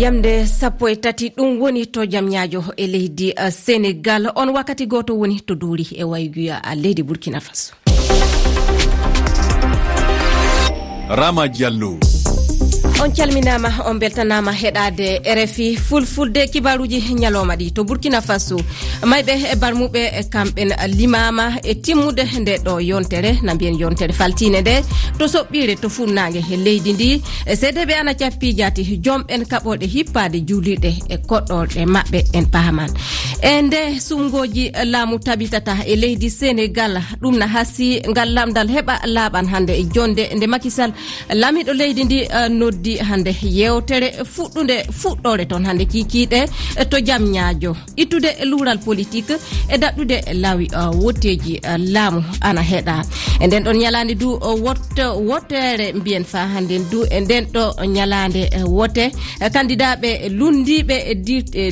yamde sappo e tati ɗum woni to jam ñaajo e leydi uh, sénégal. On wakkati goto woni to duuri e wayguya uh, leydi burkina faso. Rama diallo. on calminama on beltanama heɗade rfi fulfulde kibaruji ñalowma ɗi. To burkina faso mayɓe e barmuɓe e kamɓen limama e timmude nde ɗo yontere na mbiyen yontere faltine nde. To soɓɓire to funnague e leydi ndi e sedeɓe ana cappi jati jomɓen kaɓoɗe hippade julirɗe e koɗɗorɗe mabɓe en paman e nde sumgoji laamu tabitata e leydi sénégal ɗum na hasi ngal lamdal heɓa laaɓan hande e jonde nde makisal laamiɗo leydi ndi e noddi waddi hande yewtere fuɗɗude fuɗɗore toon hande kikiɗe eh, to jam ñaajo. Ittude luural politique e daɗɗude laawi eh, wotteji laamu ana heeɗa e nden ɗon ñalande du wot wottere mbiyen fa hannden du e nden ɗo ñalande wote. Kandidaɓe lundiɓe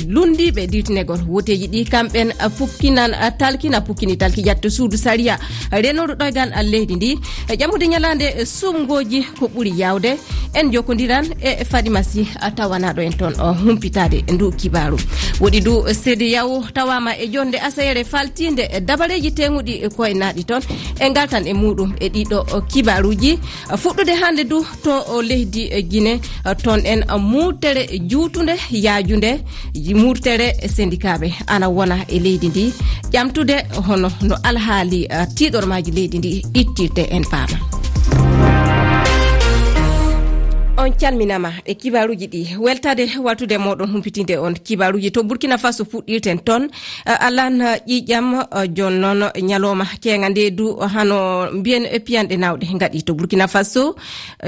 lundiɓe dirtinegol. Woteji ɗi kamɓen pukkinan talkina pukkini talki jatto suudu saria. Renoru ɗoygal leydi ndi. Ƴammude ñalande sumgoji ko ɓuuri yawde en jokodiri ɓuriran e fadimasi tawanaɗo en toon humpitade e ndu kibaru. Woɗi du sédi yaw tawama e jonde asayere faltide e dabareji teguɗi koyenaɗi toon e, e galtan e muɗum e ɗiɗo kibaruji. Fuɗɗude hande du to leydi guine toon en murtere juutude yajude murtere syndicaɓe ana wona e leydi ndi ƴamtude hono no alhaali tiɗormaji leydi ndi ittirte en paama. on calminama e kibaruji ɗi. Weltade waltude moɗon humpitinde on kibaruji. To burkina faso puɗɗirten toon alan ƴiƴam jonnoon ñalowma keega nde du hano mbiyen piyanɗe nawɗe gaɗi to burkina faso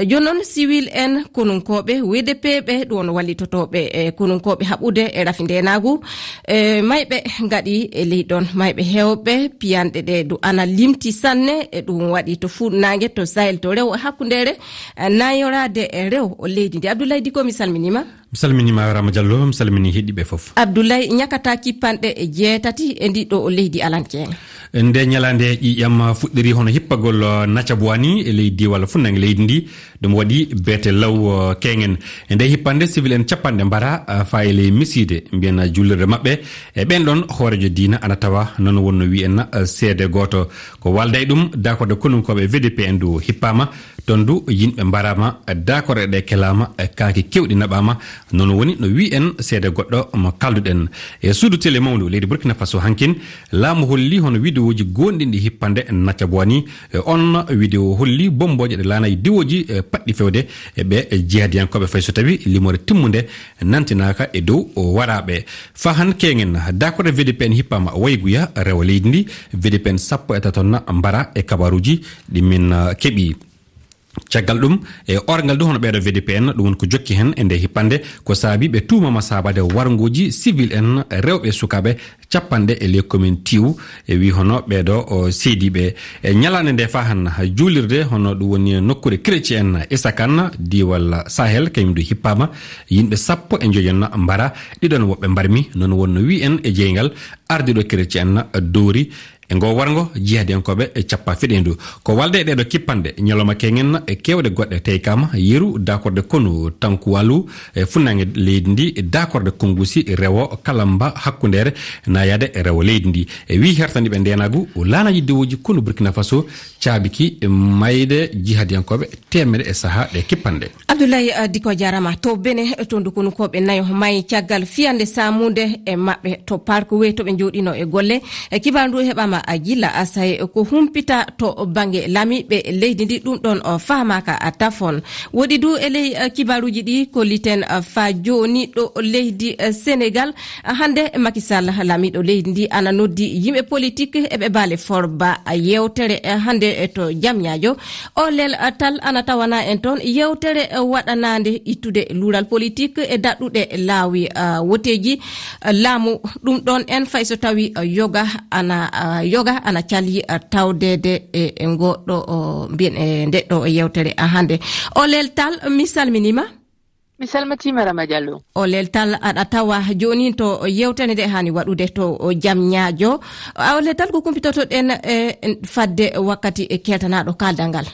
jonnoon civil en konunkoɓe wdp ɓe ɗum won wallitotoɓe e konunkoɓe haɓude e rafi ndenagu e mayɓe gaɗi e ley ɗon mayɓe hewɓe piyanɗe ɗe du ana limti sanne e ɗum waɗi to fuɗnage to sahel to rew hakkudere nayorade e rew o leydi ndi. Abdoulaye diko mi salminima. Mi salminima rama diallo mi salmini heɗiɓe foof. Abdoulaye ñakata kippanɗe e jeetati e ndi ɗo leydi alankeen nde ñalande ƴiƴam fuɗɗiri hono hippagol uh, nathibowani e leydi walla funnange leydi ndi ɗum waɗi beete law uh, keŋen e nde hippande civil en capanɗe mbara uh, fayile e miside mbiyen jullirde maɓɓe. E ɓen ɗon hoorejo dina ana tawa noon wonno wiyen seede goto. Ko walda e ɗum dakode konunkoɓe vdp en du hippama. toon du yimɓe mbarama dakore ɗe kelama e kaake kewɗi naɓama. Noon woni no wi en seede goɗɗo mo kalduɗen. E suudu télé mawdu leydi burkina faso hankin laamu holli hono widewoji gonɗinɗi hippande nacca bowani e on widewo holli bomboje ɗe lanayi diwoji e paɗɗi fewde ɓe jihadiyankoɓe fay so tawi limore timmude nantinaka e dow waraɓe fa han kegen dakore vdp en hippama wayguya rewa leydi ndi. Vdp en sappo e tatonna mbara e kabaruji ɗimin keeɓi caggal ɗum e orgal ɗum hono ɓeeɗo vdp en ɗum woni ko jokki hen e nde hippande ko saabi ɓe tumama sabade warguji civil en rewɓe sukaɓe capanɗe e les commune tiw e wi hono ɓeeɗo seediɓe. E ñalande nde fa han juulirde hono ɗum woni nokkure chrétien en isakan diwal sahel kañum du hippama yimɓe sappo e joyon mbara ɗiɗon woɓɓe mbarmi noon wonno wi en e jeygal. Ardiɗo chrétien en doori e ngo wargo jihadenkoɓe e cappa fiɗendu. Ko walde e ɗeɗo kippanɗe ñalawma keŋen e kewɗe goɗɗe e tawi kama yeru dakorde konu tankuwalu e funnaŋe leydi ndi dakorde kongusi rewo kala mba hakkundere nayade rewo leydi ndi. E wi hertaniɓe ndenagu lanaji dewoji konu burkina faso caabiki e mayde jihadiyankoɓe temere e saaha ɗe kippanɗe abdoulaye uh, diko jarama to bene e to dukunukoɓe nayo mayi caggal fiyande samude e mabɓe to parque wey toɓe joɗino e golle. E Kibaru ndu heɓama a uh, gila asaye uh, ko humpita to banggue laamiɓe leydi ndi ɗum ɗon famaka tafon. Woɗi du e ley kibaruji ɗi kolliten fa joni ɗo leydi sénégal hande makisall laamiɗo leydi ndi ana noddi yimɓe politique eɓe baale forba yewtere hande hannde to jamyajo o lel eh, tal ana tawana en toon yewtere eh, waɗanande ittude luural politique e daɗɗuɗe laawi woteji laamu ɗum ɗon en fay so tawi yoga ana yoga ana cali tawdede e, e goɗɗo mbiyen e ndeɗɗo e yewtere hannde. O lel tal mi salminima. mi salmitima rama diallo o leltal aɗa tawa joni to yewtere nde hani waɗude to jam ñaajo. O leltal ko kumpitotoɗen e fadde wakkati keltanaɗo kaldal ngal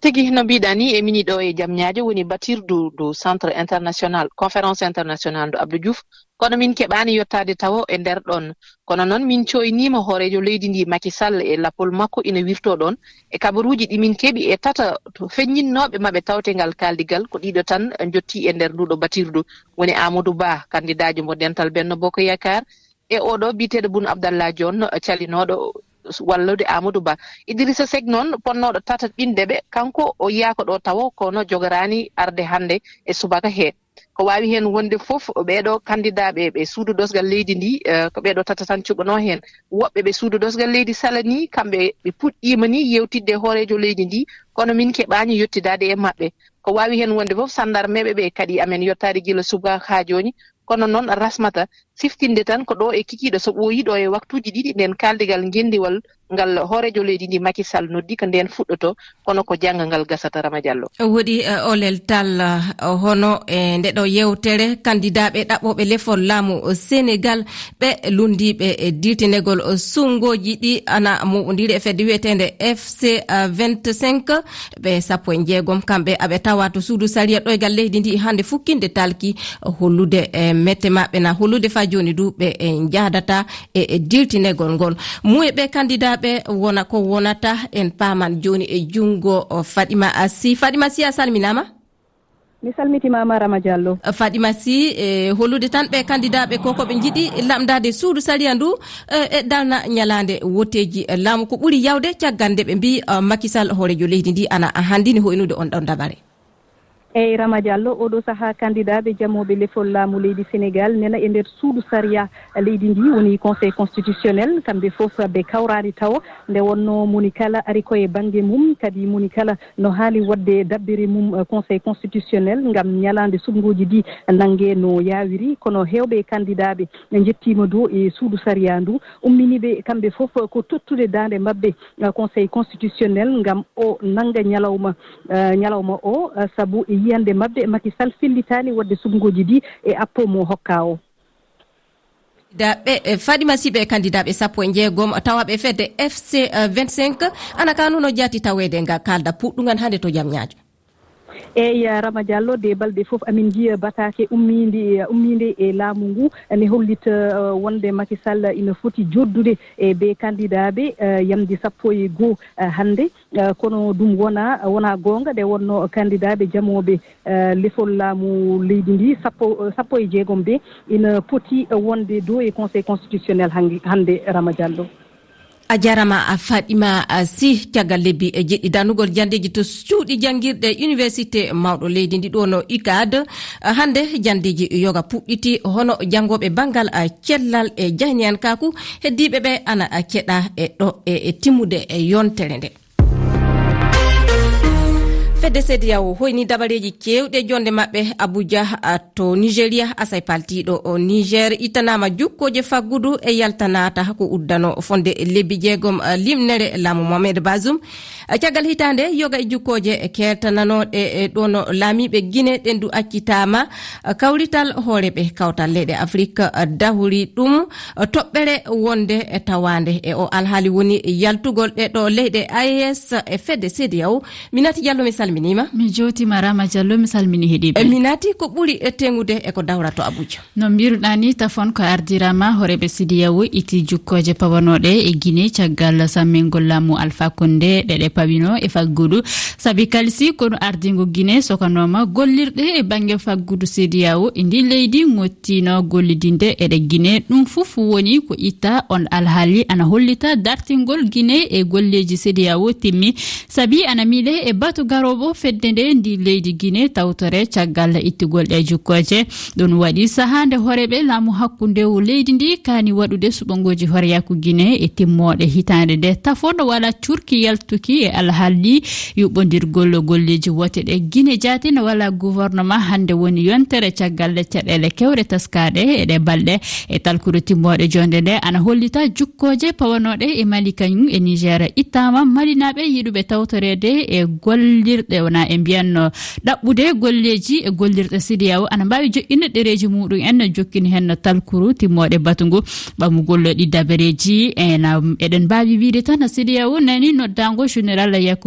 tigi no mbiɗa ni e mini ɗo e jamñaji woni batirdu du centre international conférence international do abdou diouf. Kono min keɓaani yottaade tawa e nder ɗon. Kono noon min coynima hoorejo leydi ndi maki sall e lapol makko ina wirto ɗon. E kabaruuji ɗi min keɓi e tata to feññinnooɓe maɓe tawtengal kaaldigal ko ɗiɗo tan jotti e nder nduɗo batirdu woni amadou ba candidat jo mo dental benno boko yakar e oɗo biteɗo boun abdallah dione calinooɗo wallude amadou ba. Idrissa sek noon ponnoɗo tata ɓinde ɓe kanko o yiyako ɗo tawa kono jogorani arde hannde e subaka he. Ko wawi hen wonde foof ɓeɗo candidat ɓe ɓe suudu dosgal leydi ndi e, ko ɓeɗo tata tan cuɓano hen woɓɓe ɓe suudu dosgal leydi sala ni kamɓe ɓe puɗɗima ni yewtidde e hoorejo leydi ndi kono min keɓani yettidade e maɓɓe. Ko wawi hen wonde foof sandarmeɓe ɓe kadi amen yettade guila subaka ha joni kono noon rasmata siftinde tan ko ɗo e kikiiɗe so ɓooyii ɗoo e waktuuji ɗiɗi nden kaaldigal ngenndiwal ngal hoorejo leydi ndi makisal noddi ko nden fuɗɗoto kono ko jannga ngal gasata rama diallo. Woɗi e, olel tal e, hono e nde ɗo yewtere kandidaɓe ɗaɓɓoɓe lefol laamu sénégal ɓe lundiɓe e dirtinegol sungoji ɗi ana muɓodiri e fedde wiyetede fc 25 ɓe sappo e jeegom kamɓe aɓe tawa to suudu saria ɗoygal leydi ndi hande fukkinde talki hollude e mette maɓɓe na hollude fa joni du ɓe e, jadata e dirtinegol ngol. Muye ɓe kandidaɓe maɓɓe wona ko wonata en paman joni e junngo fadima si fadima si a salminama? Mi salmitimama rama diallo. Uh, fadima si e hollude tan ɓe candidaɓe ko koɓe jiiɗi lamdade suudu saria ndu uh, e dalna ñalade woteji laamu. Ko ɓuuri yawde caggal nde ɓe mbi uh, makisal hoorejo leydi ndi ana handini hoynude on ɗon dabare. eyyi rama diallo oɗo saaha candidat ɓe jamoɓe lefol laamu leydi sénégal nana e nder suudu saria. Leydi ndi woni conseil constitutionnel kamɓe foof ɓe kawrani taw nde wonno moni kala ari koye banggue mum kadi moni kala no haali wadde dabbere mum euh, conseil constitutionnel gam ñalande sumgoji ɗi nanggue no yawiri kono hewɓe candidat ɓe jettima dow e suudu saria ndu umminiɓe kamɓe foof ko tottude dande mabɓe euh, conseil constitutionnel gam o nangga ñalawma euh, ñalawma o saabu e yiyande maɓɓe e makki sall fillitani wadde sumgoji ɗi e appo mo hokka o. Daɓe faɗima siɓe e candidat ɓe sappo e jeegom tawaɓe fedde fc 25 eh, ana kanuno jaati tawede nga kalda puɗɗugal hande to jam ñaajo. eeyi rama diallo de balɗe fof amin jiya eh, batake ummidi eh, ummide e laamu ngu. Eh, ne hollita wonde makisall ina foti joddude e be candidat ɓe yamde sappo e goho hannde. Kono ɗum wona wona gonga nde wonno candidat ɓe jamoɓe lefol laamu leydi ndi sappo sappo e jeegom ɓe. Ina poti wonde dow e conseil constitutionnel hannde rama diallo. a jarama a faɗima si caggal lebbi e jeɗɗi. Danugol jandeji to cuuɗi jangguirɗe université mawɗo leydi ndi ɗo no icad. Hande jandeji yoga puɗɗiti hono janggoɓe banggal cellal e jahniyan kaku heddiɓe ɓe ana keɗa e ɗo e, e timmude e yontere nde. fedde sediyawo hoyni dabareji kewɗe jonde mabɓe abuja to nigéria asay paltiɗo niger ittanama jukkoje faggudu e yaltanata ko uddano fonde lebbi jeegom limnere laamu mohamed basum caggal hitande yoga e jukkoje keltananoɗe ɗon laamiɓe guine ɗen du accitama kawrital hooreɓe kawtal leyɗe afrique dahuri ɗum toɓɓere wonde e tawande e o alhaali woni yaltugol ɗeɗo leyɗe ais e fedde sediyawo minati diallo mi salmi salminima? Mi jotima rama diallo mi salmini heeɗiɓe e mi naati ko ɓuuri e tengude eko dawra to abuja. No mbiruɗa ni tafon ko ardirama horeɓe sidiyawo iti jukkoje pawanoɗe e guine caggal sammingol lamu alpha konde ɗeɗe pawino e faggudu. Saabi kalisi kono ardigo guine sokanoma gollirɗe e banggue faggudu sidiyawo e ndi leydi gottino gollidinde eɗe guine ɗum fof woni ko itta on alhaali ana hollita dartingol guine e golleji sidiyawo timmi. Saabi ana miile e batu garowo bo fedde nde ndi leydi guine tawtore caggal ittugol ɗe jukkoje. Ɗum waɗi sahande horeɓe laamu hakkundewu leydi ndi kani waɗude suɓogoji horeyaku guine e timmoɗe hitande nde. Tafoɗo waɗa curki yaltuki e alhaalli yuɓɓodirgol golleji woteɗe guine jatine wala gouvernement hande woni yontere caggal caɗele kewre taskaɗe eɗe balɗe. E talkude timmoɗe jonde nde ana hollita jukkoje pawanoɗe e mali kañum e niger. Ittama malinaɓe yiɗuɓe tawtorede e gollirɗe ɗe wona e mbiyanno ɗaɓɓude golleji e gollirɗe siriyawo ana mbawi joƴƴinde ɗereji muɗum en jokkini hen no talkuru timmoɗe batu ngu ɓamugol ɗi dabareji ena eɗen mbawi wiide tan siriyawo nani noddago général yakku